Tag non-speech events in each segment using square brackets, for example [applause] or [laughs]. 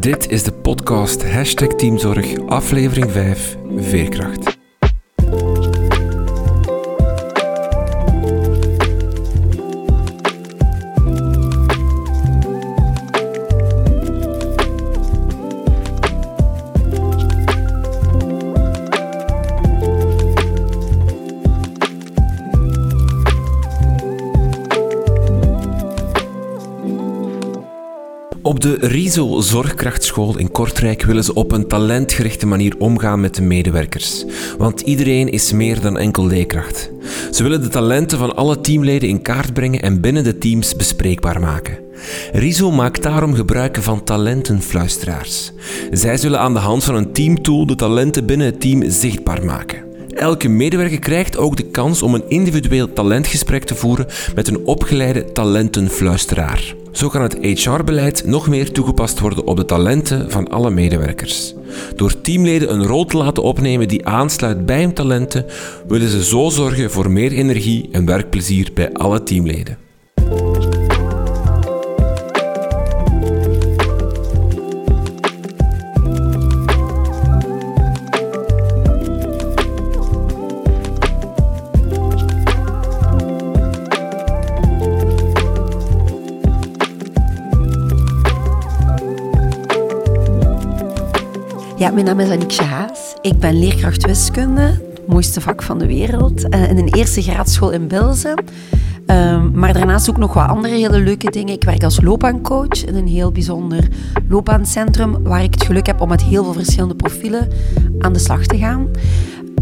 Dit is de podcast Hashtag Teamzorg, aflevering 5, Veerkracht. Op de RISO Zorgkrachtschool in Kortrijk willen ze op een talentgerichte manier omgaan met de medewerkers. Want iedereen is meer dan enkel leerkracht. Ze willen de talenten van alle teamleden in kaart brengen en binnen de teams bespreekbaar maken. RISO maakt daarom gebruik van talentenfluisteraars. Zij zullen aan de hand van een teamtool de talenten binnen het team zichtbaar maken. Elke medewerker krijgt ook de kans om een individueel talentgesprek te voeren met een opgeleide talentenfluisteraar. Zo kan het HR-beleid nog meer toegepast worden op de talenten van alle medewerkers. Door teamleden een rol te laten opnemen die aansluit bij hun talenten, willen ze zo zorgen voor meer energie en werkplezier bij alle teamleden. Ja, mijn naam is Aniekje Haas. Ik ben leerkracht wiskunde, het mooiste vak van de wereld, uh, in een eerste graadschool in Bilzen. Uh, maar daarnaast ook nog wat andere hele leuke dingen. Ik werk als loopbaancoach in een heel bijzonder loopbaancentrum, waar ik het geluk heb om met heel veel verschillende profielen aan de slag te gaan.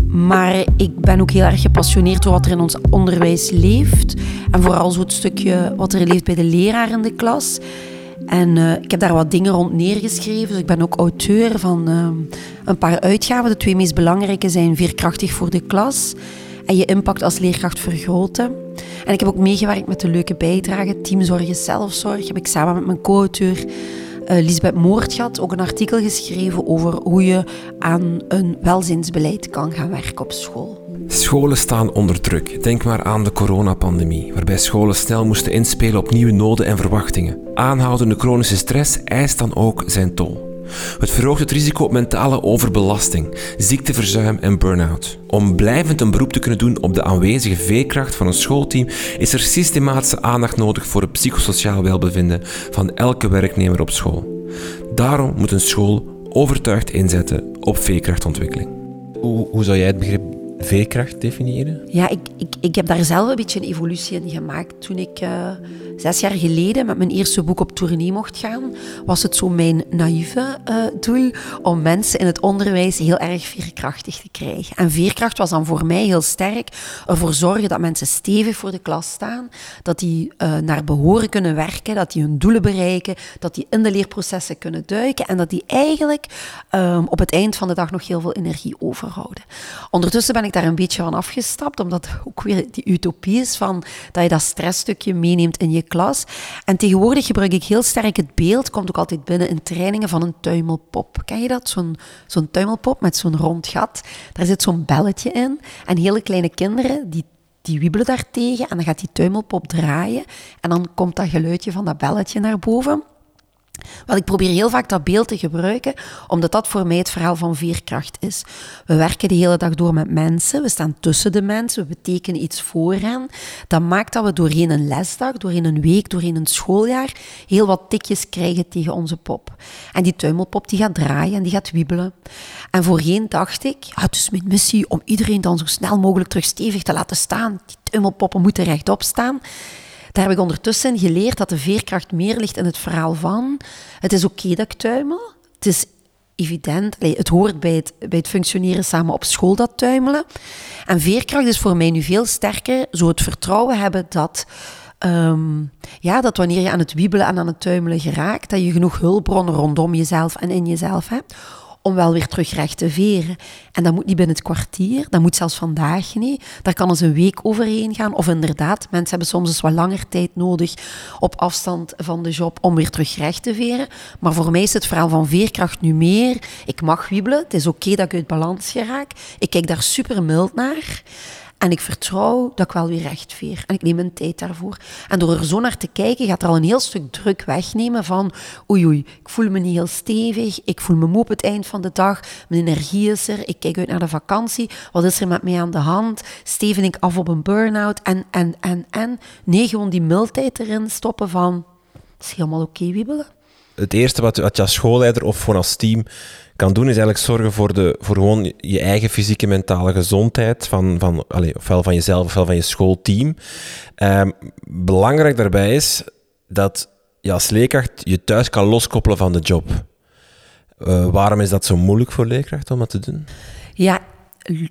Maar ik ben ook heel erg gepassioneerd door wat er in ons onderwijs leeft. En vooral zo het stukje wat er leeft bij de leraar in de klas. En uh, ik heb daar wat dingen rond neergeschreven. Dus ik ben ook auteur van uh, een paar uitgaven. De twee meest belangrijke zijn Veerkrachtig voor de klas en Je impact als leerkracht vergroten. En ik heb ook meegewerkt met de leuke bijdrage Teamzorg is zelfzorg. Heb ik samen met mijn co-auteur uh, Lisbeth Moortgat ook een artikel geschreven over hoe je aan een welzijnsbeleid kan gaan werken op school. Scholen staan onder druk. Denk maar aan de coronapandemie, waarbij scholen snel moesten inspelen op nieuwe noden en verwachtingen. Aanhoudende chronische stress eist dan ook zijn tol. Het verhoogt het risico op mentale overbelasting, ziekteverzuim en burn-out. Om blijvend een beroep te kunnen doen op de aanwezige veerkracht van een schoolteam is er systematische aandacht nodig voor het psychosociaal welbevinden van elke werknemer op school. Daarom moet een school overtuigd inzetten op veerkrachtontwikkeling. Hoe, hoe zou jij het begrip veerkracht definiëren? Ja, ik, ik, ik heb daar zelf een beetje een evolutie in gemaakt. Toen ik uh, zes jaar geleden met mijn eerste boek op tournee mocht gaan, was het zo mijn naïeve uh, doel om mensen in het onderwijs heel erg veerkrachtig te krijgen. En veerkracht was dan voor mij heel sterk ervoor zorgen dat mensen stevig voor de klas staan, dat die uh, naar behoren kunnen werken, dat die hun doelen bereiken, dat die in de leerprocessen kunnen duiken en dat die eigenlijk um, op het eind van de dag nog heel veel energie overhouden. Ondertussen ben ik daar een beetje van afgestapt, omdat ook weer die utopie is van dat je dat stressstukje meeneemt in je klas. En tegenwoordig gebruik ik heel sterk het beeld, komt ook altijd binnen in trainingen, van een tuimelpop. Ken je dat? Zo'n zo'n tuimelpop met zo'n rond gat. Daar zit zo'n belletje in. En hele kleine kinderen, die die wiebelen daartegen en dan gaat die tuimelpop draaien en dan komt dat geluidje van dat belletje naar boven. Want ik probeer heel vaak dat beeld te gebruiken, omdat dat voor mij het verhaal van veerkracht is. We werken de hele dag door met mensen, we staan tussen de mensen, we betekenen iets voor hen. Dat maakt dat we doorheen een lesdag, doorheen een week, doorheen een schooljaar heel wat tikjes krijgen tegen onze pop. En die tuimelpop die gaat draaien en die gaat wiebelen. En voorheen dacht ik, ja, het is mijn missie om iedereen dan zo snel mogelijk terug stevig te laten staan. Die tuimelpoppen moeten rechtop staan. Daar heb ik ondertussen geleerd dat de veerkracht meer ligt in het verhaal van... Het is oké dat ik tuimel. Het is evident. Het hoort bij het, bij het functioneren samen op school, dat tuimelen. En veerkracht is voor mij nu veel sterker. Zo het vertrouwen hebben dat... Um, ja, dat wanneer je aan het wiebelen en aan het tuimelen geraakt, dat je genoeg hulpbronnen rondom jezelf en in jezelf hebt om wel weer terug recht te veren. En dat moet niet binnen het kwartier, dat moet zelfs vandaag niet. Daar kan eens een week overheen gaan. Of inderdaad, mensen hebben soms eens wat langer tijd nodig op afstand van de job om weer terug recht te veren. Maar voor mij is het verhaal van veerkracht nu meer. Ik mag wiebelen, het is oké dat ik uit balans geraak. Ik kijk daar super mild naar. En ik vertrouw dat ik wel weer recht veer. En ik neem mijn tijd daarvoor. En door er zo naar te kijken, gaat er al een heel stuk druk wegnemen van oei oei, ik voel me niet heel stevig, ik voel me moe op het eind van de dag, mijn energie is er, ik kijk uit naar de vakantie, wat is er met mij aan de hand, steven ik af op een burn-out en, en, en, en. Nee, gewoon die mildheid erin stoppen van, het is helemaal oké wiebelen. Het eerste wat, je als schoolleider of gewoon als team kan doen, is eigenlijk zorgen voor, de, voor gewoon je eigen fysieke mentale gezondheid, van, van, allez, ofwel van jezelf ofwel van je schoolteam. Um, belangrijk daarbij is dat je als leerkracht je thuis kan loskoppelen van de job. Uh, waarom is dat zo moeilijk voor leerkrachten om dat te doen? Ja,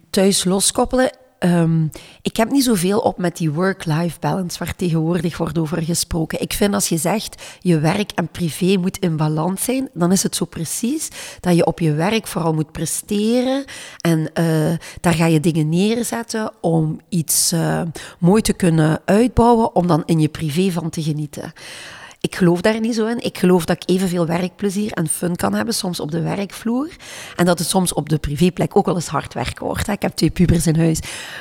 thuis loskoppelen Um, ik heb niet zoveel op met die work-life balance waar tegenwoordig wordt over gesproken. Ik vind als je zegt je werk en privé moet in balans zijn, dan is het zo precies dat je op je werk vooral moet presteren en uh, daar ga je dingen neerzetten om iets uh, mooi te kunnen uitbouwen, om dan in je privé van te genieten. Ik geloof daar niet zo in. Ik geloof dat ik evenveel werkplezier en fun kan hebben, soms op de werkvloer. En dat het soms op de privéplek ook wel eens hard werken wordt. Ik heb twee pubers in huis.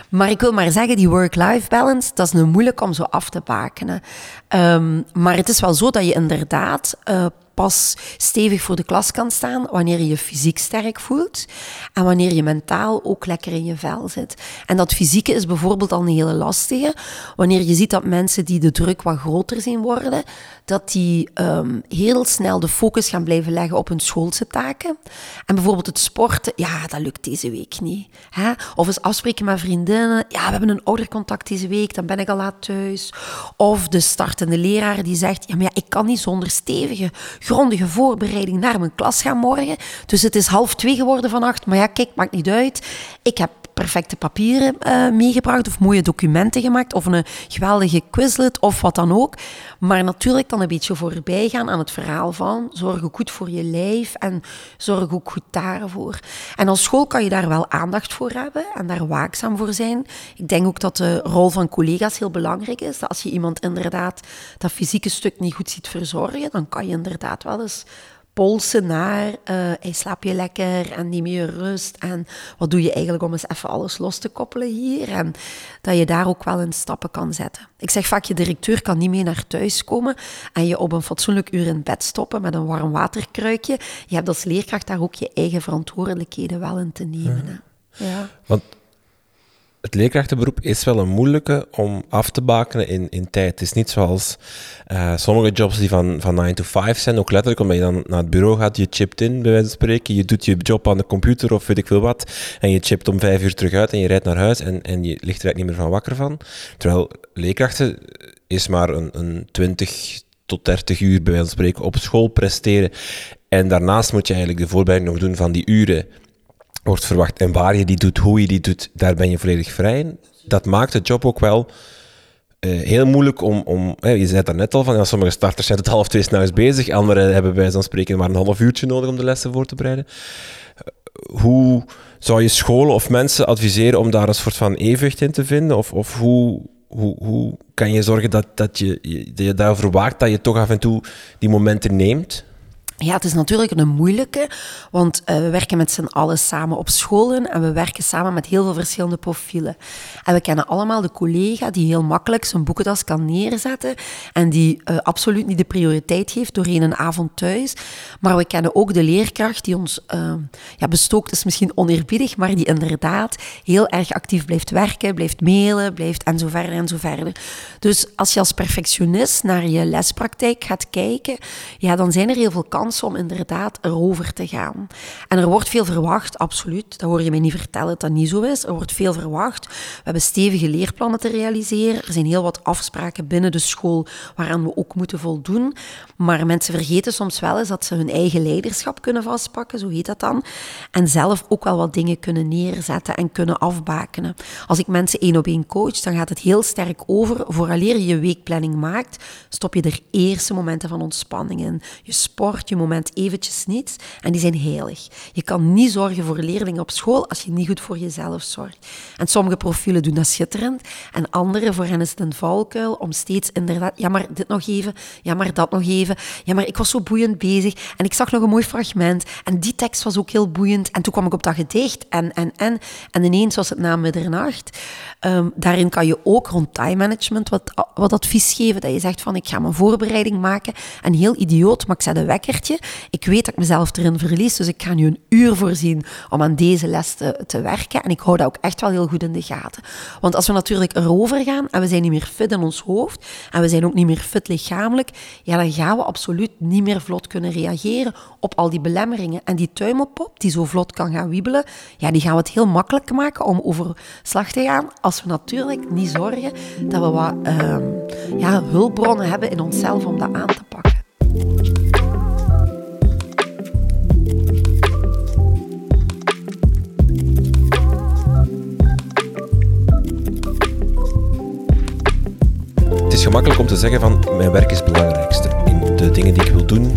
Maar ik wil maar zeggen, die work-life balance, dat is nu moeilijk om zo af te bakenen. Um, maar het is wel zo dat je inderdaad uh, pas stevig voor de klas kan staan wanneer je je fysiek sterk voelt en wanneer je mentaal ook lekker in je vel zit. En dat fysieke is bijvoorbeeld al een hele lastige. Wanneer je ziet dat mensen die de druk wat groter zien worden, dat die um, heel snel de focus gaan blijven leggen op hun schoolse taken. En bijvoorbeeld het sporten, ja, dat lukt deze week niet. Hè? Of eens afspreken met vriendinnen, ja, we hebben een oudercontact deze week, dan ben ik al laat thuis. Of de startende leraar die zegt, ja, maar ja, ik kan niet zonder stevige grondige voorbereiding naar mijn klas gaan morgen. Dus het is half twee geworden vannacht. Maar ja, kijk, maakt niet uit. Ik heb perfecte papieren uh, meegebracht of mooie documenten gemaakt of een geweldige quizlet of wat dan ook. Maar natuurlijk dan een beetje voorbij gaan aan het verhaal van zorg ook goed voor je lijf en zorg ook goed daarvoor. En als school kan je daar wel aandacht voor hebben en daar waakzaam voor zijn. Ik denk ook dat de rol van collega's heel belangrijk is. Dat als je iemand inderdaad dat fysieke stuk niet goed ziet verzorgen, dan kan je inderdaad wel eens polsen naar uh, hey, slaap je lekker en neem je rust en wat doe je eigenlijk om eens even alles los te koppelen hier en dat je daar ook wel in stappen kan zetten. Ik zeg vaak, je directeur kan niet mee naar thuis komen en je op een fatsoenlijk uur in bed stoppen met een warm waterkruikje. Je hebt als leerkracht daar ook je eigen verantwoordelijkheden wel in te nemen. Ja. ja. Want het leerkrachtenberoep is wel een moeilijke om af te bakenen in, in tijd. Het is niet zoals uh, sommige jobs die van, van 9 to 5 zijn, ook letterlijk omdat je dan naar het bureau gaat, je chipt in, bij wijze van spreken, je doet je job aan de computer of weet ik veel wat, en je chipt om vijf uur terug uit en je rijdt naar huis en, en je ligt er eigenlijk niet meer van wakker van. Terwijl leerkrachten is maar een, een 20 tot 30 uur, bij wijze van spreken, op school presteren. En daarnaast moet je eigenlijk de voorbereiding nog doen van die uren wordt verwacht. En waar je die doet, hoe je die doet, daar ben je volledig vrij in. Dat maakt de job ook wel uh, heel moeilijk om... om hè, je zei daar net al van, ja, sommige starters zijn het half twee s'nachts bezig, anderen hebben bij zo'n spreken maar een half uurtje nodig om de lessen voor te bereiden. Uh, hoe zou je scholen of mensen adviseren om daar een soort van evenwicht in te vinden? Of, of hoe, hoe, hoe kan je zorgen dat, dat, je, dat je daarover waakt, dat je toch af en toe die momenten neemt? Ja, het is natuurlijk een moeilijke, want uh, we werken met z'n allen samen op scholen en we werken samen met heel veel verschillende profielen. En we kennen allemaal de collega die heel makkelijk zijn boekentas kan neerzetten en die uh, absoluut niet de prioriteit geeft doorheen een avond thuis. Maar we kennen ook de leerkracht die ons uh, ja, bestookt, is misschien oneerbiedig, maar die inderdaad heel erg actief blijft werken, blijft mailen, blijft en zo verder en zo verder. Dus als je als perfectionist naar je lespraktijk gaat kijken, ja, dan zijn er heel veel kansen om inderdaad erover te gaan. En er wordt veel verwacht, absoluut. Dat hoor je mij niet vertellen dat dat niet zo is. Er wordt veel verwacht. We hebben stevige leerplannen te realiseren. Er zijn heel wat afspraken binnen de school waaraan we ook moeten voldoen. Maar mensen vergeten soms wel eens dat ze hun eigen leiderschap kunnen vastpakken, zo heet dat dan. En zelf ook wel wat dingen kunnen neerzetten en kunnen afbakenen. Als ik mensen één op één coach, dan gaat het heel sterk over. Vooraleer je je weekplanning maakt, stop je er eerste momenten van ontspanning in. Je sport, moment eventjes niets en die zijn heilig. Je kan niet zorgen voor leerlingen op school als je niet goed voor jezelf zorgt. En sommige profielen doen dat schitterend en andere, voor hen is het een valkuil om steeds inderdaad, ja maar dit nog even, ja maar dat nog even, ja maar ik was zo boeiend bezig en ik zag nog een mooi fragment en die tekst was ook heel boeiend en toen kwam ik op dat gedicht en, en, en, en ineens was het na middernacht. Um, daarin kan je ook rond time management wat, wat advies geven, dat je zegt van ik ga mijn voorbereiding maken en heel idioot, maar ik zet een Ik weet dat ik mezelf erin verlies, dus ik ga nu een uur voorzien om aan deze les te, werken en ik hou dat ook echt wel heel goed in de gaten. Want als we natuurlijk erover gaan en we zijn niet meer fit in ons hoofd en we zijn ook niet meer fit lichamelijk, ja, dan gaan we absoluut niet meer vlot kunnen reageren op al die belemmeringen. En die tuimelpop, die zo vlot kan gaan wiebelen, ja, die gaan we het heel makkelijk maken om over slag te gaan als we natuurlijk niet zorgen dat we wat uh, ja, hulpbronnen hebben in onszelf om dat aan te pakken. Is gemakkelijk om te zeggen van mijn werk is het belangrijkste. In de dingen die ik wil doen,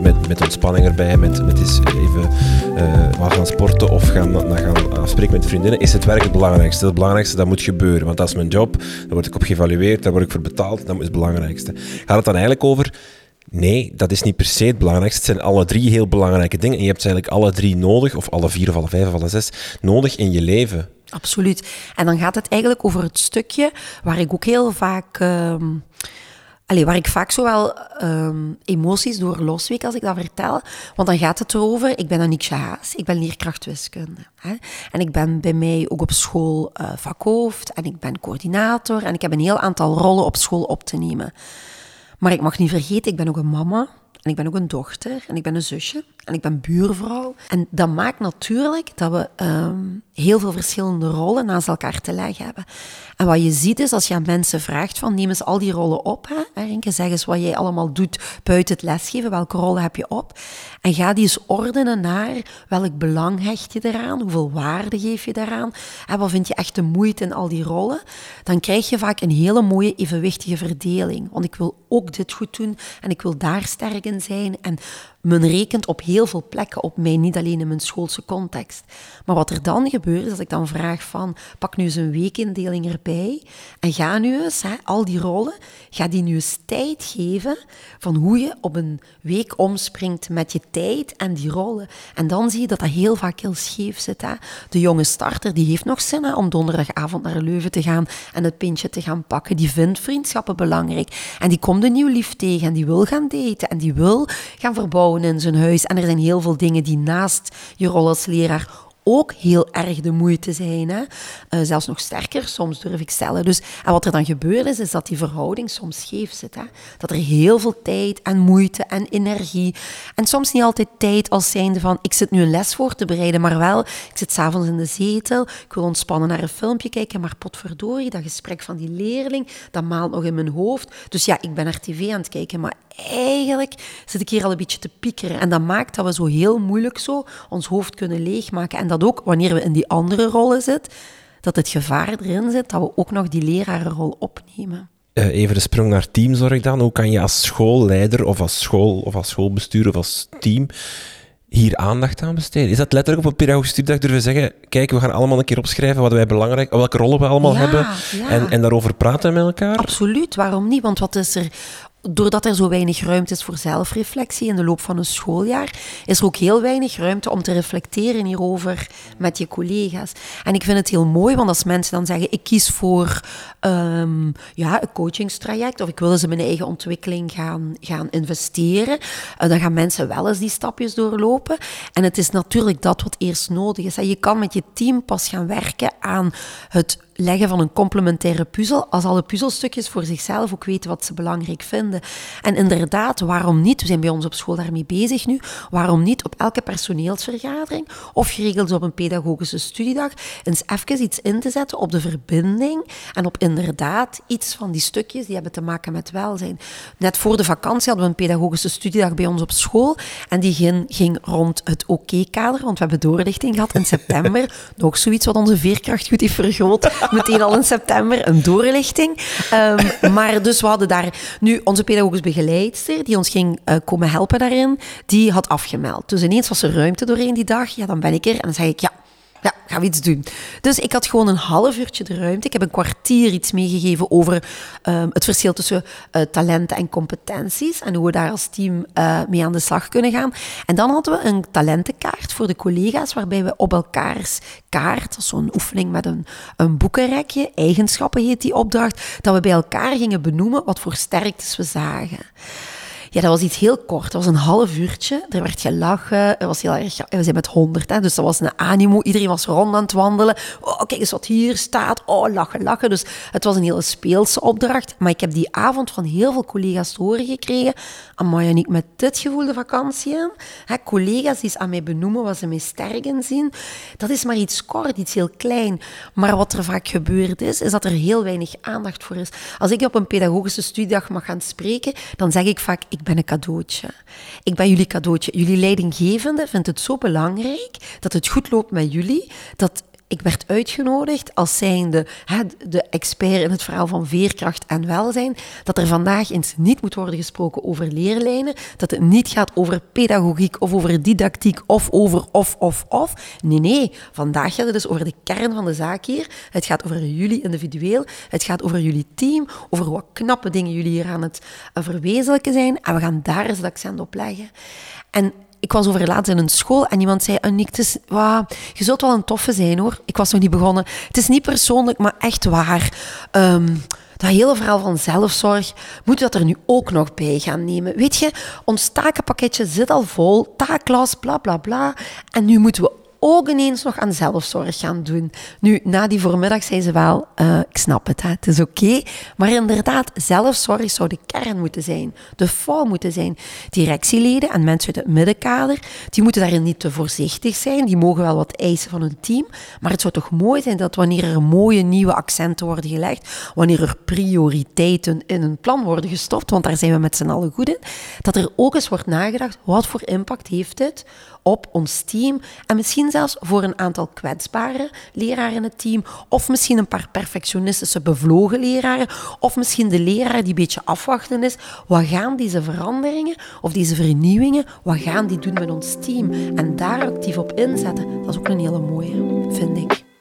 met, met ontspanning erbij, met, met eens even uh, gaan sporten of gaan, gaan afspreken met vriendinnen, is het werk het belangrijkste. Het belangrijkste dat moet gebeuren, want dat is mijn job, daar word ik op geëvalueerd, daar word ik voor betaald, dat is het belangrijkste. Gaat het dan eigenlijk over Nee, dat is niet per se het belangrijkste. Het zijn alle drie heel belangrijke dingen. En je hebt eigenlijk alle drie nodig, of alle vier, of alle vijf, of alle zes, nodig in je leven. Absoluut. En dan gaat het eigenlijk over het stukje waar ik ook heel vaak. Um, waar ik vaak zowel um, emoties door losweek als ik dat vertel. Want dan gaat het erover, ik ben Anikje Haas, ik ben leerkracht wiskunde. Hè? En ik ben bij mij ook op school uh, vakhoofd en ik ben coördinator en ik heb een heel aantal rollen op school op te nemen. Maar ik mag niet vergeten, ik ben ook een mama. En ik ben ook een dochter en ik ben een zusje en ik ben buurvrouw. En dat maakt natuurlijk dat we um, heel veel verschillende rollen naast elkaar te leggen hebben. En wat je ziet is, als je aan mensen vraagt van neem eens al die rollen op. Hè, zeg eens wat jij allemaal doet buiten het lesgeven. Welke rollen heb je op? En ga die eens ordenen naar welk belang hecht je eraan? Hoeveel waarde geef je daaraan? En wat vind je echt de moeite in al die rollen? Dan krijg je vaak een hele mooie evenwichtige verdeling. Want ik wil ook dit goed doen en ik wil daar sterk in zijn. En men rekent op heel veel plekken op mij, niet alleen in mijn schoolse context. Maar wat er dan gebeurt, is dat ik dan vraag van, pak nu eens een weekindeling erbij en ga nu eens, hè, al die rollen, ga die nu eens tijd geven van hoe je op een week omspringt met je tijd en die rollen. En dan zie je dat dat heel vaak heel scheef zit. Hè. De jonge starter, die heeft nog zin om donderdagavond naar Leuven te gaan en het pintje te gaan pakken. Die vindt vriendschappen belangrijk. En die komt een nieuw lief tegen en die wil gaan daten en die wil gaan verbouwen in zijn huis. En er zijn heel veel dingen die naast je rol als leraar ook heel erg de moeite zijn. Hè? Uh, zelfs nog sterker, soms durf ik stellen. Dus, en wat er dan gebeurt is, is dat die verhouding soms scheef zit. Hè? Dat er heel veel tijd en moeite en energie en soms niet altijd tijd als zijnde van ik zit nu een les voor te bereiden, maar wel, ik zit s'avonds in de zetel, ik wil ontspannen naar een filmpje kijken, maar potverdorie, dat gesprek van die leerling, dat maalt nog in mijn hoofd. Dus ja, ik ben naar tv aan het kijken, maar eigenlijk zit ik hier al een beetje te piekeren. En dat maakt dat we zo heel moeilijk zo ons hoofd kunnen leegmaken. En dat ook wanneer we in die andere rollen zitten, dat het gevaar erin zit dat we ook nog die lerarenrol opnemen. Uh, even de sprong naar teamzorg dan. Hoe kan je als schoolleider of als school of als schoolbestuur of als team hier aandacht aan besteden? Is dat letterlijk op een pedagogische studiedag durven zeggen, kijk, we gaan allemaal een keer opschrijven wat wij belangrijk, welke rollen we allemaal hebben En, en daarover praten met elkaar? Absoluut, waarom niet? Want wat is er doordat er zo weinig ruimte is voor zelfreflectie in de loop van een schooljaar, is er ook heel weinig ruimte om te reflecteren hierover met je collega's. En ik vind het heel mooi, want als mensen dan zeggen: ik kies voor um, ja, een coachingstraject of ik wil eens in mijn eigen ontwikkeling gaan, gaan investeren, uh, dan gaan mensen wel eens die stapjes doorlopen. En het is natuurlijk dat wat eerst nodig is. Je kan met je team pas gaan werken aan het leggen van een complementaire puzzel, als alle puzzelstukjes voor zichzelf ook weten wat ze belangrijk vinden. En inderdaad, waarom niet? We zijn bij ons op school daarmee bezig nu. Waarom niet op elke personeelsvergadering of geregeld op een pedagogische studiedag eens even iets in te zetten op de verbinding en op inderdaad iets van die stukjes die hebben te maken met welzijn. Net voor de vakantie hadden we een pedagogische studiedag bij ons op school en die ging, ging rond het OK-kader, want we hebben doorlichting gehad in september. [laughs] Nog zoiets wat onze veerkracht goed heeft vergroot. Meteen al in september, een doorlichting. Ehm, maar dus we hadden daar nu onze pedagogisch begeleidster, die ons ging uh, komen helpen daarin, die had afgemeld. Dus ineens was er ruimte doorheen die dag. Ja, dan ben ik er. En dan zeg ik, ja, ja, gaan we iets doen. Dus ik had gewoon een half uurtje de ruimte. Ik heb een kwartier iets meegegeven over um, het verschil tussen uh, talenten en competenties en hoe we daar als team uh, mee aan de slag kunnen gaan. En dan hadden we een talentenkaart voor de collega's, waarbij we op elkaars kaart, zo'n oefening met een, een boekenrekje, eigenschappen heet die opdracht, dat we bij elkaar gingen benoemen wat voor sterktes we zagen. Ja, dat was iets heel kort. Dat was een half uurtje. Er werd gelachen. Er was heel erg... We zijn met honderd, hè, dus dat was een animo. Iedereen was rond aan het wandelen. Oh, kijk eens wat hier staat. Oh, lachen, lachen. Dus het was een hele speelse opdracht. Maar ik heb die avond van heel veel collega's te horen gekregen. Amai, en ik met dit gevoel de vakantie aan. Hè, collega's die aan mij benoemen wat ze mij sterk in zien. Dat is maar iets kort, iets heel klein. Maar wat er vaak gebeurd is, is dat er heel weinig aandacht voor is. Als ik op een pedagogische studiedag mag gaan spreken, dan zeg ik vaak... ik ben een cadeautje. Ik ben jullie cadeautje. Jullie leidinggevende vindt het zo belangrijk dat het goed loopt met jullie, dat ik werd uitgenodigd als zijnde de expert in het verhaal van veerkracht en welzijn, dat er vandaag eens niet moet worden gesproken over leerlijnen, dat het niet gaat over pedagogiek of over didactiek of over of of of. Nee, nee, vandaag gaat het dus over de kern van de zaak hier. Het gaat over jullie individueel, het gaat over jullie team, over wat knappe dingen jullie hier aan het verwezenlijken zijn en we gaan daar eens het accent op leggen. En ik was overlaat in een school en iemand zei, wow, je zult wel een toffe zijn hoor. Ik was nog niet begonnen. Het is niet persoonlijk, maar echt waar. Um, dat hele verhaal van zelfzorg, moeten we dat er nu ook nog bij gaan nemen. Weet je, ons takenpakketje zit al vol, taakklas, bla bla bla. En nu moeten we ook ineens nog aan zelfzorg gaan doen. Nu, na die voormiddag zei ze wel, uh, ik snap het, hè, het is oké. Maar inderdaad, zelfzorg zou de kern moeten zijn. De fout moeten zijn. Directieleden en mensen uit het middenkader, die moeten daarin niet te voorzichtig zijn. Die mogen wel wat eisen van hun team. Maar het zou toch mooi zijn dat wanneer er mooie nieuwe accenten worden gelegd, wanneer er prioriteiten in een plan worden gestopt, want daar zijn we met z'n allen goed in, dat er ook eens wordt nagedacht, wat voor impact heeft dit op ons team en misschien zelfs voor een aantal kwetsbare leraren in het team, of misschien een paar perfectionistische bevlogen leraren, of misschien de leraar die een beetje afwachten is. Wat gaan deze veranderingen of deze vernieuwingen, wat gaan die doen met ons team? En daar actief op inzetten, dat is ook een hele mooie, vind ik.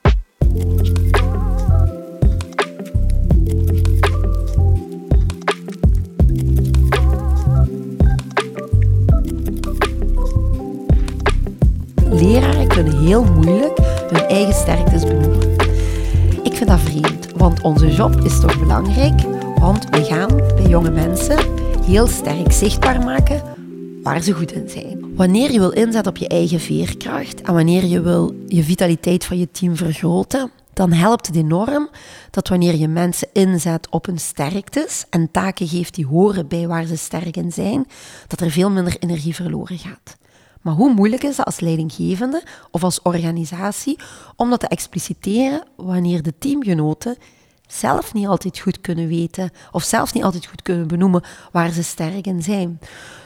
Leraren kunnen heel moeilijk hun eigen sterktes benoemen. Ik vind dat vreemd, want onze job is toch belangrijk, want we gaan bij jonge mensen heel sterk zichtbaar maken waar ze goed in zijn. Wanneer je wil inzetten op je eigen veerkracht en wanneer je wil je vitaliteit van je team vergroten, dan helpt het enorm dat wanneer je mensen inzet op hun sterktes en taken geeft die horen bij waar ze sterk in zijn, dat er veel minder energie verloren gaat. Maar hoe moeilijk is dat als leidinggevende of als organisatie om dat te expliciteren wanneer de teamgenoten zelf niet altijd goed kunnen weten of zelf niet altijd goed kunnen benoemen waar ze sterk in zijn.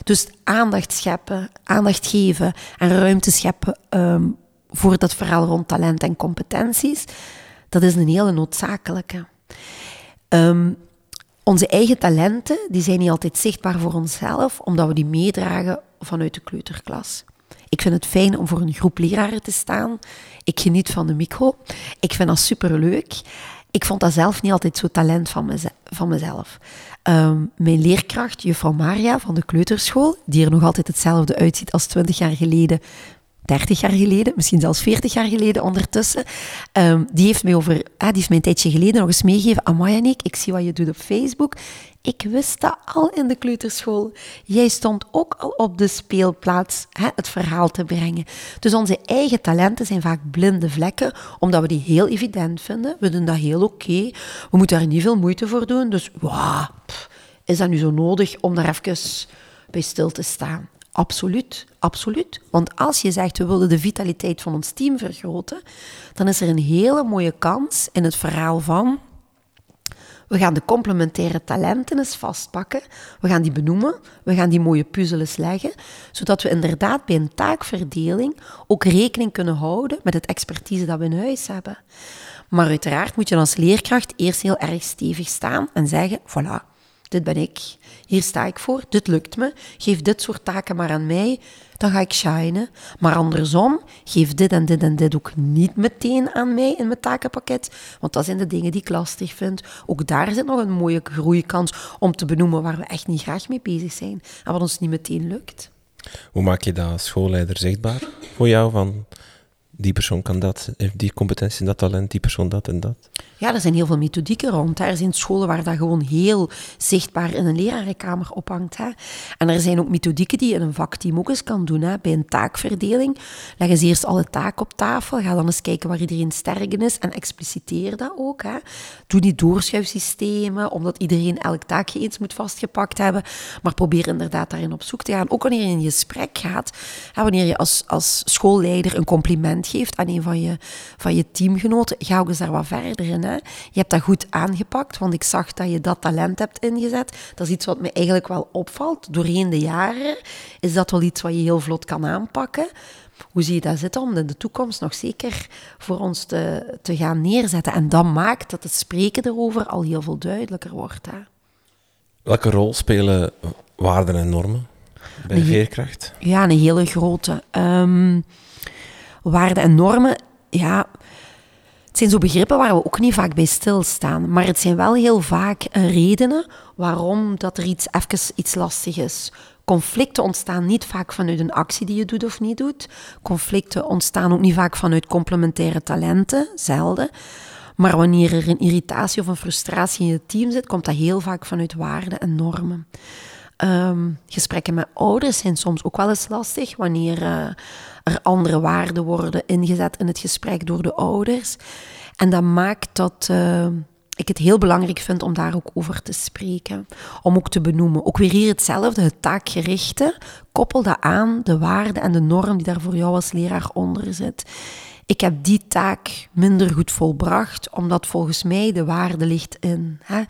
Dus aandacht scheppen, aandacht geven en ruimte scheppen um, voor dat verhaal rond talent en competenties, dat is een hele noodzakelijke. Um, onze eigen talenten die zijn niet altijd zichtbaar voor onszelf, omdat we die meedragen vanuit de kleuterklas. Ik vind het fijn om voor een groep leraren te staan. Ik geniet van de micro. Ik vind dat superleuk. Ik vond dat zelf niet altijd zo talent van, van mezelf. Ehm, mijn leerkracht, juffrouw Maria van de kleuterschool, die er nog altijd hetzelfde uitziet als 20 jaar geleden, 30 jaar geleden, misschien zelfs 40 jaar geleden ondertussen. Ehm, die, heeft mij over, die heeft mij een tijdje geleden nog eens meegegeven. Amaya ik, ik zie wat je doet op Facebook. Ik wist dat al in de kleuterschool. Jij stond ook al op de speelplaats hè, het verhaal te brengen. Dus onze eigen talenten zijn vaak blinde vlekken, omdat we die heel evident vinden. We doen dat heel oké. We moeten daar niet veel moeite voor doen. Dus wow, is dat nu zo nodig om daar even bij stil te staan? Absoluut, absoluut. Want als je zegt we willen de vitaliteit van ons team vergroten, dan is er een hele mooie kans in het verhaal van we gaan de complementaire talenten eens vastpakken, we gaan die benoemen, we gaan die mooie puzzels leggen, zodat we inderdaad bij een taakverdeling ook rekening kunnen houden met het expertise dat we in huis hebben. Maar uiteraard moet je als leerkracht eerst heel erg stevig staan en zeggen, voilà, dit ben ik, hier sta ik voor, dit lukt me, geef dit soort taken maar aan mij, dan ga ik shinen. Maar andersom, geef dit en dit en dit ook niet meteen aan mij in mijn takenpakket, want dat zijn de dingen die ik lastig vind. Ook daar zit nog een mooie groeikans om te benoemen waar we echt niet graag mee bezig zijn en wat ons niet meteen lukt. Hoe maak je dat schoolleider zichtbaar voor jou? Van die persoon kan dat, heeft die competentie, dat talent, die persoon dat en dat? Ja, er zijn heel veel methodieken rond. Er zijn scholen waar dat gewoon heel zichtbaar in een lerarenkamer ophangt. Hè. En er zijn ook methodieken die je in een vakteam ook eens kan doen. Hè. Bij een taakverdeling leggen ze eerst alle taken op tafel. Ga dan eens kijken waar iedereen sterk in is en expliciteer dat ook. Hè. Doe niet doorschuifsystemen, omdat iedereen elk taakje eens moet vastgepakt hebben. Maar probeer inderdaad daarin op zoek te gaan. Ook wanneer je in gesprek gaat, hè, wanneer je als, als schoolleider een compliment geeft aan een van je, van je teamgenoten, ga ook eens daar wat verder in. Hè. Je hebt dat goed aangepakt, want ik zag dat je dat talent hebt ingezet. Dat is iets wat me eigenlijk wel opvalt. Doorheen de jaren is dat wel iets wat je heel vlot kan aanpakken. Hoe zie je dat zitten om in de toekomst nog zeker voor ons te, te gaan neerzetten? En dat maakt dat het spreken erover al heel veel duidelijker wordt. Hè? Welke rol spelen waarden en normen bij veerkracht? Ja, een hele grote. Um, waarden en normen, ja, het zijn zo begrippen waar we ook niet vaak bij stilstaan. Maar het zijn wel heel vaak redenen waarom dat er iets, even iets lastig is. Conflicten ontstaan niet vaak vanuit een actie die je doet of niet doet. Conflicten ontstaan ook niet vaak vanuit complementaire talenten, zelden. Maar wanneer er een irritatie of een frustratie in je team zit, komt dat heel vaak vanuit waarden en normen. Ehm, gesprekken met ouders zijn soms ook wel eens lastig wanneer uh, er andere waarden worden ingezet in het gesprek door de ouders. En dat maakt dat uh, ik het heel belangrijk vind om daar ook over te spreken. Om ook te benoemen. Ook weer hier hetzelfde, het taakgerichte. Koppel dat aan de waarde en de norm die daar voor jou als leraar onder zit. Ik heb die taak minder goed volbracht, omdat volgens mij de waarde ligt in. Hè.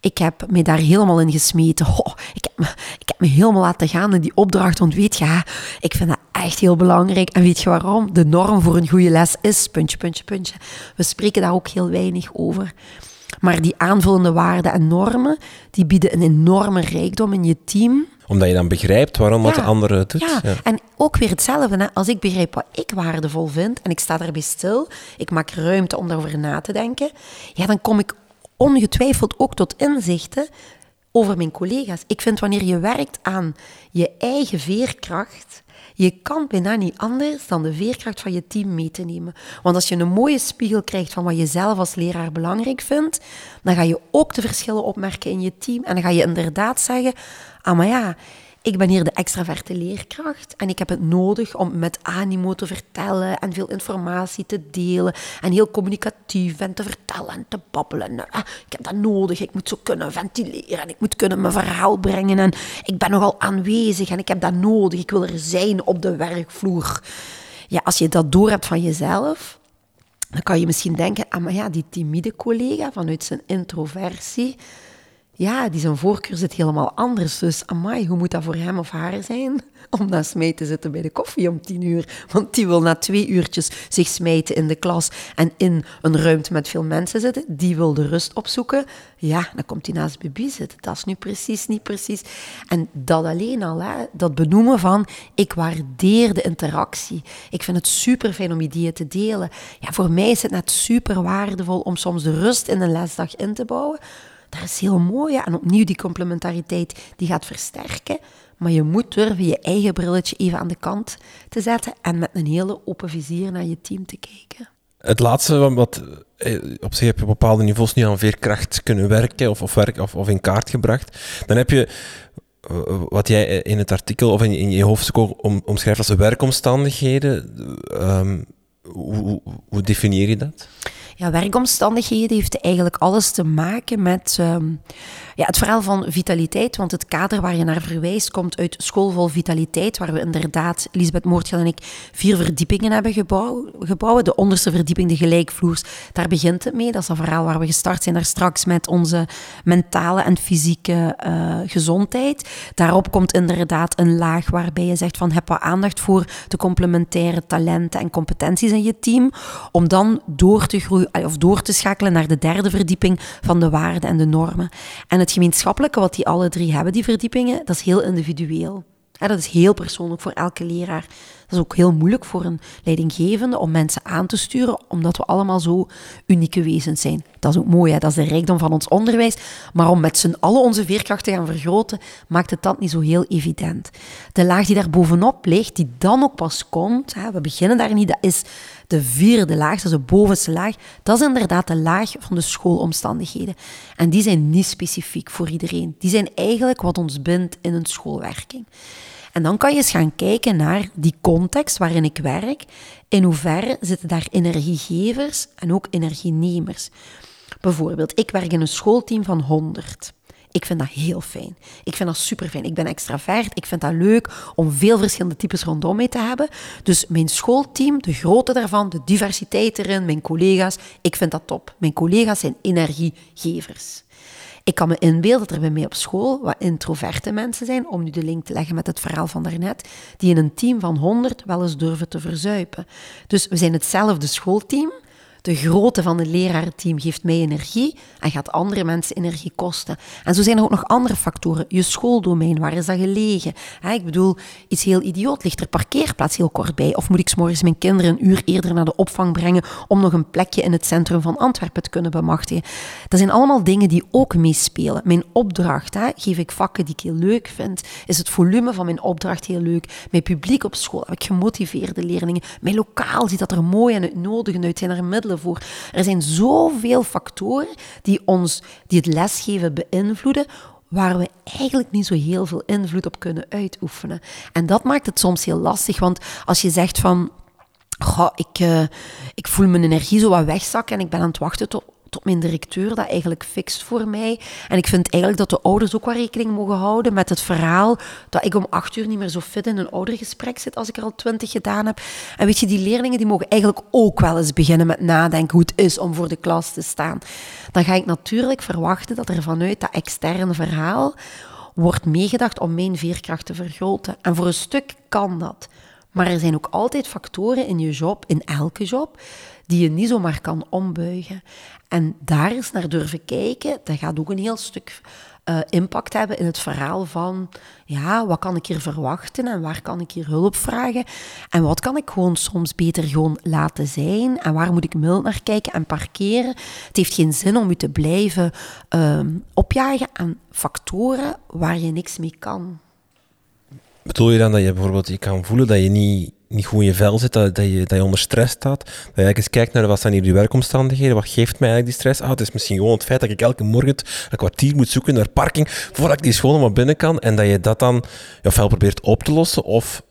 Ik heb me daar helemaal in gesmeten. ik, heb me, ik heb me helemaal laten gaan in die opdracht. Want weet je, ik vind dat echt heel belangrijk. En weet je waarom? De norm voor een goede les is puntje, puntje, puntje. We spreken daar ook heel weinig over. Maar die aanvullende waarden en normen, die bieden een enorme rijkdom in je team omdat je dan begrijpt waarom wat de andere doet. Ja. ja. en ook weer hetzelfde. Hè. Als ik begrijp wat ik waardevol vind en ik sta daarbij stil, ik maak ruimte om daarover na te denken, ja, dan kom ik ongetwijfeld ook tot inzichten over mijn collega's. Ik vind wanneer je werkt aan je eigen veerkracht, je kan bijna niet anders dan de veerkracht van je team mee te nemen. Want als je een mooie spiegel krijgt van wat je zelf als leraar belangrijk vindt, dan ga je ook de verschillen opmerken in je team. En dan ga je inderdaad zeggen, ah maar ja, ik ben hier de extraverte leerkracht en ik heb het nodig om met animo te vertellen en veel informatie te delen en heel communicatief en te vertellen en te babbelen. Nou, ik heb dat nodig, ik moet zo kunnen ventileren en ik moet kunnen mijn verhaal brengen en ik ben nogal aanwezig en ik heb dat nodig, ik wil er zijn op de werkvloer. Ja, als je dat door hebt van jezelf, dan kan je misschien denken, ah maar ja, die timide collega vanuit zijn introversie, ja, die zijn voorkeur zit helemaal anders. Dus amai, hoe moet dat voor hem of haar zijn [laughs] om dan smijten te zitten bij de koffie om tien uur? Want die wil na twee uurtjes zich smijten in de klas en in een ruimte met veel mensen zitten. Die wil de rust opzoeken. Ja, dan komt hij naast Bibi zitten. Dat is nu precies niet precies. En dat alleen al, hè, dat benoemen van ik waardeer de interactie. Ik vind het super fijn om ideeën te delen. Ja, voor mij is het net super waardevol om soms de rust in een lesdag in te bouwen dat is heel mooi. En opnieuw die complementariteit die gaat versterken. Maar je moet durven je eigen brilletje even aan de kant te zetten en met een hele open vizier naar je team te kijken. Het laatste wat eh, op zich heb je op bepaalde niveaus niet aan veerkracht kunnen werken of, of, werk, of, of in kaart gebracht. Dan heb je eh, wat jij in het artikel of in, je hoofdstuk om, omschrijft als werkomstandigheden. Um, hoe, hoe, hoe definieer je dat? Ja, werkomstandigheden heeft eigenlijk alles te maken met, um, Ja, het verhaal van vitaliteit, want het kader waar je naar verwijst komt uit Schoolvol Vitaliteit, waar we inderdaad, Lisbeth Moortjan en ik, vier verdiepingen hebben gebouwd. De onderste verdieping, de gelijkvloers, daar begint het mee. Dat is een verhaal waar we gestart zijn daar straks met onze mentale en fysieke uh, gezondheid. Daarop komt inderdaad een laag waarbij je zegt van heb wat aandacht voor de complementaire talenten en competenties in je team, om dan door te groeien of door te schakelen naar de derde verdieping van de waarden en de normen. En het gemeenschappelijke wat die alle drie hebben, die verdiepingen, dat is heel individueel. dat is heel persoonlijk voor elke leraar. Dat is ook heel moeilijk voor een leidinggevende om mensen aan te sturen, omdat we allemaal zo unieke wezens zijn. Dat is ook mooi, hè? dat is de rijkdom van ons onderwijs. Maar om met z'n allen onze veerkracht te gaan vergroten, maakt het dat niet zo heel evident. De laag die daar bovenop ligt, die dan ook pas komt, hè, we beginnen daar niet, dat is de vierde laag, dat is de bovenste laag, dat is inderdaad de laag van de schoolomstandigheden. En die zijn niet specifiek voor iedereen. Die zijn eigenlijk wat ons bindt in een schoolwerking. En dan kan je eens gaan kijken naar die context waarin ik werk. In hoeverre zitten daar energiegevers en ook energienemers? Bijvoorbeeld, ik werk in een schoolteam van 100. Ik vind dat heel fijn. Ik vind dat super fijn. Ik ben extravert. Ik vind dat leuk om veel verschillende types rondom mee te hebben. Dus mijn schoolteam, de grootte daarvan, de diversiteit erin, mijn collega's, ik vind dat top. Mijn collega's zijn energiegevers. Ik kan me inbeelden dat er bij mij op school wat introverte mensen zijn, om nu de link te leggen met het verhaal van daarnet, die in een team van 100 wel eens durven te verzuipen. Dus we zijn hetzelfde schoolteam, de grootte van het lerarenteam geeft mij energie en gaat andere mensen energie kosten. En zo zijn er ook nog andere factoren. Je schooldomein, waar is dat gelegen? ik bedoel, iets heel idioot. Ligt er parkeerplaats heel kort bij? Of moet ik morgens mijn kinderen een uur eerder naar de opvang brengen om nog een plekje in het centrum van Antwerpen te kunnen bemachtigen? Dat zijn allemaal dingen die ook meespelen. Mijn opdracht, geef ik vakken die ik heel leuk vind? Is het volume van mijn opdracht heel leuk? Mijn publiek op school, heb ik gemotiveerde leerlingen? Mijn lokaal, ziet dat er mooi en uitnodigend uit? Zijn er middelen voor. Er zijn zoveel factoren die, ons, die het lesgeven beïnvloeden, waar we eigenlijk niet zo heel veel invloed op kunnen uitoefenen. En dat maakt het soms heel lastig, want als je zegt van, ik, uh, ik voel mijn energie zo wat wegzakken en ik ben aan het wachten tot, tot mijn directeur dat eigenlijk fixt voor mij. En ik vind eigenlijk dat de ouders ook wel rekening mogen houden met het verhaal dat ik om acht uur niet meer zo fit in een oudergesprek zit als ik er al twintig gedaan heb. En weet je, die leerlingen die mogen eigenlijk ook wel eens beginnen met nadenken hoe het is om voor de klas te staan. Dan ga ik natuurlijk verwachten dat er vanuit dat externe verhaal wordt meegedacht om mijn veerkracht te vergroten. En voor een stuk kan dat. Maar er zijn ook altijd factoren in je job, in elke job, die je niet zomaar kan ombuigen. En daar eens naar durven kijken, dat gaat ook een heel stuk uh, impact hebben in het verhaal van, ja, wat kan ik hier verwachten en waar kan ik hier hulp vragen en wat kan ik gewoon soms beter gewoon laten zijn en waar moet ik mild naar kijken en parkeren. Het heeft geen zin om je te blijven uh, opjagen aan factoren waar je niks mee kan. Bedoel je dan dat je bijvoorbeeld je kan voelen dat je niet niet goed in je vel zit, dat, dat, je, dat je onder stress staat. Dat je eigenlijk eens kijkt naar wat zijn hier die werkomstandigheden, wat geeft mij eigenlijk die stress? Ah, het is misschien gewoon het feit dat ik elke morgen een kwartier moet zoeken naar parking voordat ik die school maar binnen kan. En dat je dat dan ofwel probeert op te lossen of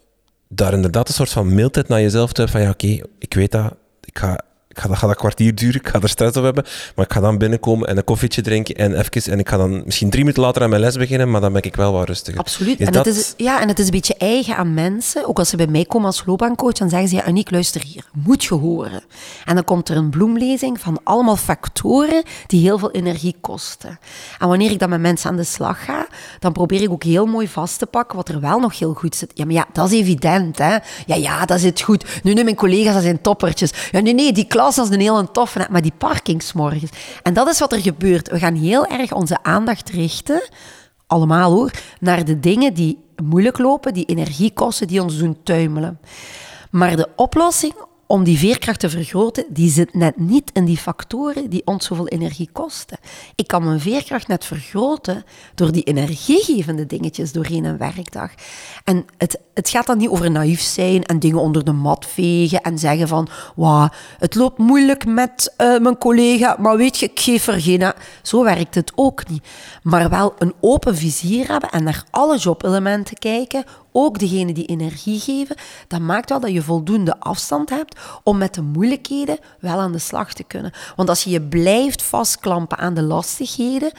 daar inderdaad een soort van mildheid naar jezelf te hebben van ja, oké, ik weet dat, ik ga ik ga, dat kwartier duren, ik ga er stress op hebben, maar ik ga dan binnenkomen en een koffietje drinken en even, en ik ga dan misschien drie minuten later aan mijn les beginnen, maar dan ben ik wel wat rustiger. Absoluut. en, het is, ja, en het is een beetje eigen aan mensen. Ook als ze bij mij komen als loopbaancoach, dan zeggen ze, ja, Aniek, luister hier, moet je horen. En dan komt er een bloemlezing van allemaal factoren die heel veel energie kosten. En wanneer ik dan met mensen aan de slag ga, dan probeer ik ook heel mooi vast te pakken wat er wel nog heel goed zit. Ja, maar ja, dat is evident, hè. Ja, ja, dat zit goed. Nu, nu, mijn collega's, dat zijn toppertjes. Ja, nee, nee, die klas als een hele toffe, maar die parkingsmorgens. En dat is wat er gebeurt. We gaan heel erg onze aandacht richten, allemaal hoor, naar de dingen die moeilijk lopen, die energie kosten, die ons doen tuimelen. Maar de oplossing om die veerkracht te vergroten, die zit net niet in die factoren die ons zoveel energie kosten. Ik kan mijn veerkracht net vergroten door die energiegevende dingetjes doorheen een werkdag. En het, het gaat dan niet over naïef zijn en dingen onder de mat vegen en zeggen van, wauw, het loopt moeilijk met uh, mijn collega, maar weet je, ik geef er geen... Zo werkt het ook niet. Maar wel een open vizier hebben en naar alle jobelementen kijken, ook degene die energie geven, dat maakt wel dat je voldoende afstand hebt om met de moeilijkheden wel aan de slag te kunnen. Want als je je blijft vastklampen aan de lastigheden,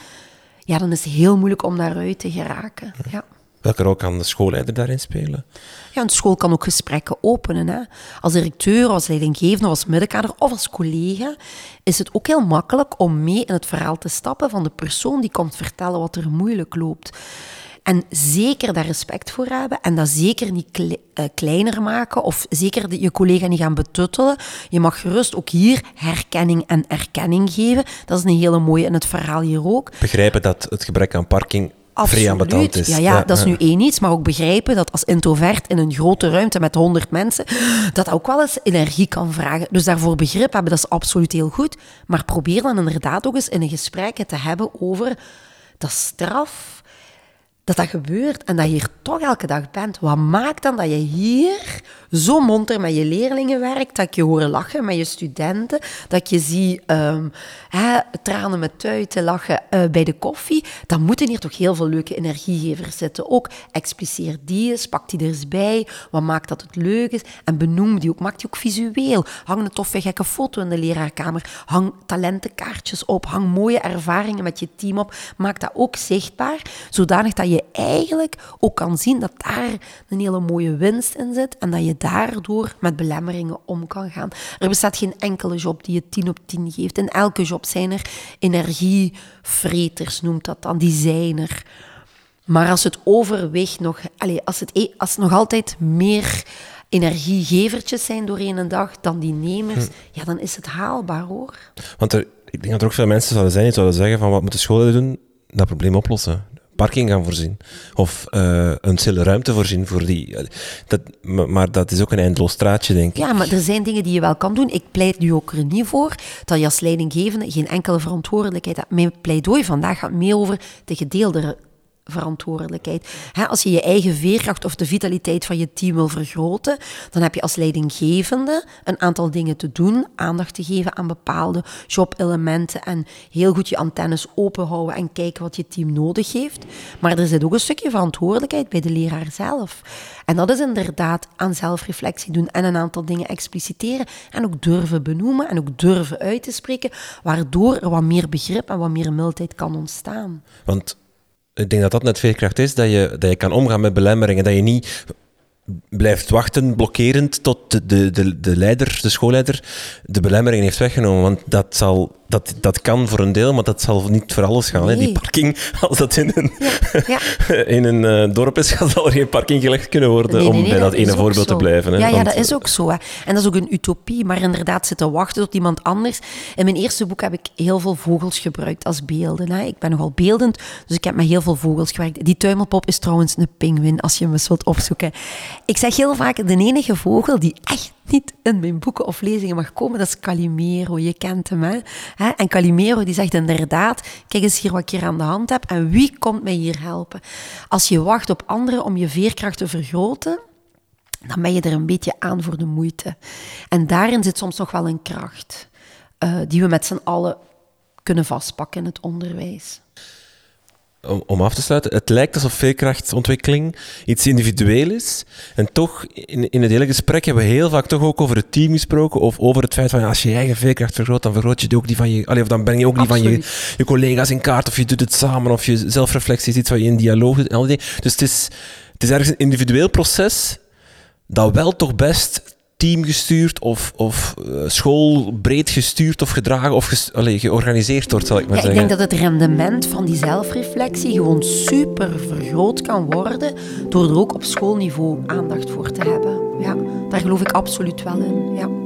ja, dan is het heel moeilijk om daaruit te geraken. Ja. Welke rol kan de schoolleider daarin spelen? Ja, een school kan ook gesprekken openen. Hè. Als directeur, als leidinggevende, als middenkader of als collega is het ook heel makkelijk om mee in het verhaal te stappen van de persoon die komt vertellen wat er moeilijk loopt. En zeker daar respect voor hebben en dat zeker niet eh, kleiner maken of zeker je collega niet gaan betuttelen. Je mag gerust ook hier herkenning en erkenning geven. Dat is een hele mooie in het verhaal hier ook. Begrijpen dat het gebrek aan parking Absoluut. Is. Ja, ja, dat is nu één iets. Maar ook begrijpen dat als introvert in een grote ruimte met honderd mensen, dat ook wel eens energie kan vragen. Dus daarvoor begrip hebben, dat is absoluut heel goed. Maar probeer dan inderdaad ook eens in een gesprek te hebben over dat straf dat dat gebeurt en dat je hier toch elke dag bent. Wat maakt dan dat je hier zo monter met je leerlingen werkt, dat je hoor lachen met je studenten, dat je zie um, hè, tranen met tuiten lachen uh, bij de koffie, dan moeten hier toch heel veel leuke energiegevers zitten. Ook expliceer die eens, pak die er eens bij, wat maakt dat het leuk is en benoem die ook, maak die ook visueel. Hang een toffe gekke foto in de leraarkamer, hang talentenkaartjes op, hang mooie ervaringen met je team op, maak dat ook zichtbaar, zodanig dat je eigenlijk ook kan zien dat daar een hele mooie winst in zit en dat je daardoor met belemmeringen om kan gaan. Er bestaat geen enkele job die je 10 op 10 geeft. In elke job zijn er energievreters, noemt dat dan, die zijn er. Maar als het overweegt nog, allez, als, het, e- als het nog altijd meer energiegevertjes zijn door een dag dan die nemers, hm. ja, dan is het haalbaar hoor. Want er, ik denk dat er ook veel mensen zouden zijn die zouden zeggen van wat moet de school doen? Dat probleem oplossen parking gaan voorzien. Of uh, een stille ruimte voorzien voor die. Eh, dat, maar dat is ook een eindeloos straatje, denk ik. Ja, maar er zijn dingen die je wel kan doen. Ik pleit nu ook er niet voor dat je als leidinggevende geen enkele verantwoordelijkheid hebt. Mijn pleidooi vandaag gaat meer over de gedeelde verantwoordelijkheid. als je je eigen veerkracht of de vitaliteit van je team wil vergroten, dan heb je als leidinggevende een aantal dingen te doen, aandacht te geven aan bepaalde jobelementen en heel goed je antennes open houden en kijken wat je team nodig heeft. Maar er zit ook een stukje verantwoordelijkheid bij de leraar zelf. En dat is inderdaad aan zelfreflectie doen en een aantal dingen expliciteren en ook durven benoemen en ook durven uit te spreken, waardoor er wat meer begrip en wat meer mildheid kan ontstaan. Want ik denk dat dat net veerkracht is, dat je, dat je kan omgaan met belemmeringen. Dat je niet blijft wachten, blokkerend, tot de, de, de, de leider, de schoolleider, de belemmering heeft weggenomen. Want dat, zal, dat, dat kan voor een deel, maar dat zal niet voor alles gaan. Hè? Die parking, [laughs] als dat in een, ja, [laughs] in een uh, dorp is, [laughs] zal er geen parking gelegd kunnen worden, om bij dat, ene voorbeeld te blijven. Hè? Ja, ja, dat is ook zo. Hè. En dat is ook een utopie, maar inderdaad zitten wachten tot iemand anders. In mijn eerste boek heb ik heel veel vogels gebruikt als beelden. Hè. Ik ben nogal beeldend, dus ik heb met heel veel vogels gewerkt. Die tuimelpop is trouwens een pinguïn, als je hem eens wilt opzoeken. Ik zeg heel vaak, de enige vogel die echt niet in mijn boeken of lezingen mag komen, dat is Calimero. Je kent hem, hè? En Calimero die zegt inderdaad, kijk eens hier wat ik hier aan de hand heb en wie komt mij hier helpen? Als je wacht op anderen om je veerkracht te vergroten, dan ben je er een beetje aan voor de moeite. En daarin zit soms nog wel een kracht uh, die we met z'n allen kunnen vastpakken in het onderwijs om, af te sluiten, het lijkt alsof veerkrachtsontwikkeling iets individueel is. En toch, in, in het hele gesprek hebben we heel vaak toch ook over het team gesproken. Of over het feit van als je je eigen veerkracht vergroot, dan vergroot je ook die van je. Allee, of dan breng je ook die van je, je collega's in kaart. Of je doet het samen. Of je zelfreflectie is iets wat je in dialoog doet. En al die Dus het is, het is ergens een individueel proces dat wel toch best teamgestuurd of, of uh, schoolbreed gestuurd of gedragen of ges allez, georganiseerd wordt, zal ik maar ja, zeggen. Ik denk dat het rendement van die zelfreflectie gewoon super vergroot kan worden door er ook op schoolniveau aandacht voor te hebben. Ja, daar geloof ik absoluut wel in. Ja.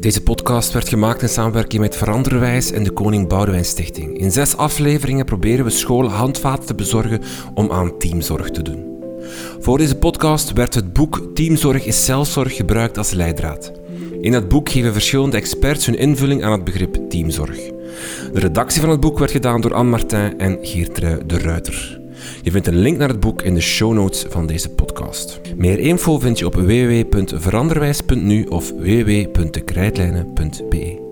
Deze podcast werd gemaakt in samenwerking met Veranderwijs en de Koning Boudewijn Stichting. In zes afleveringen proberen we scholen handvaten te bezorgen om aan teamzorg te doen. Voor deze podcast werd het boek Teamzorg is zelfzorg gebruikt als leidraad. In het boek geven verschillende experts hun invulling aan het begrip teamzorg. De redactie van het boek werd gedaan door Anne Martin en Geertrui de Ruiter. Je vindt een link naar het boek in de show notes van deze podcast. Meer info vind je op www.veranderwijs.nu of www.dekrijtlijnen.be.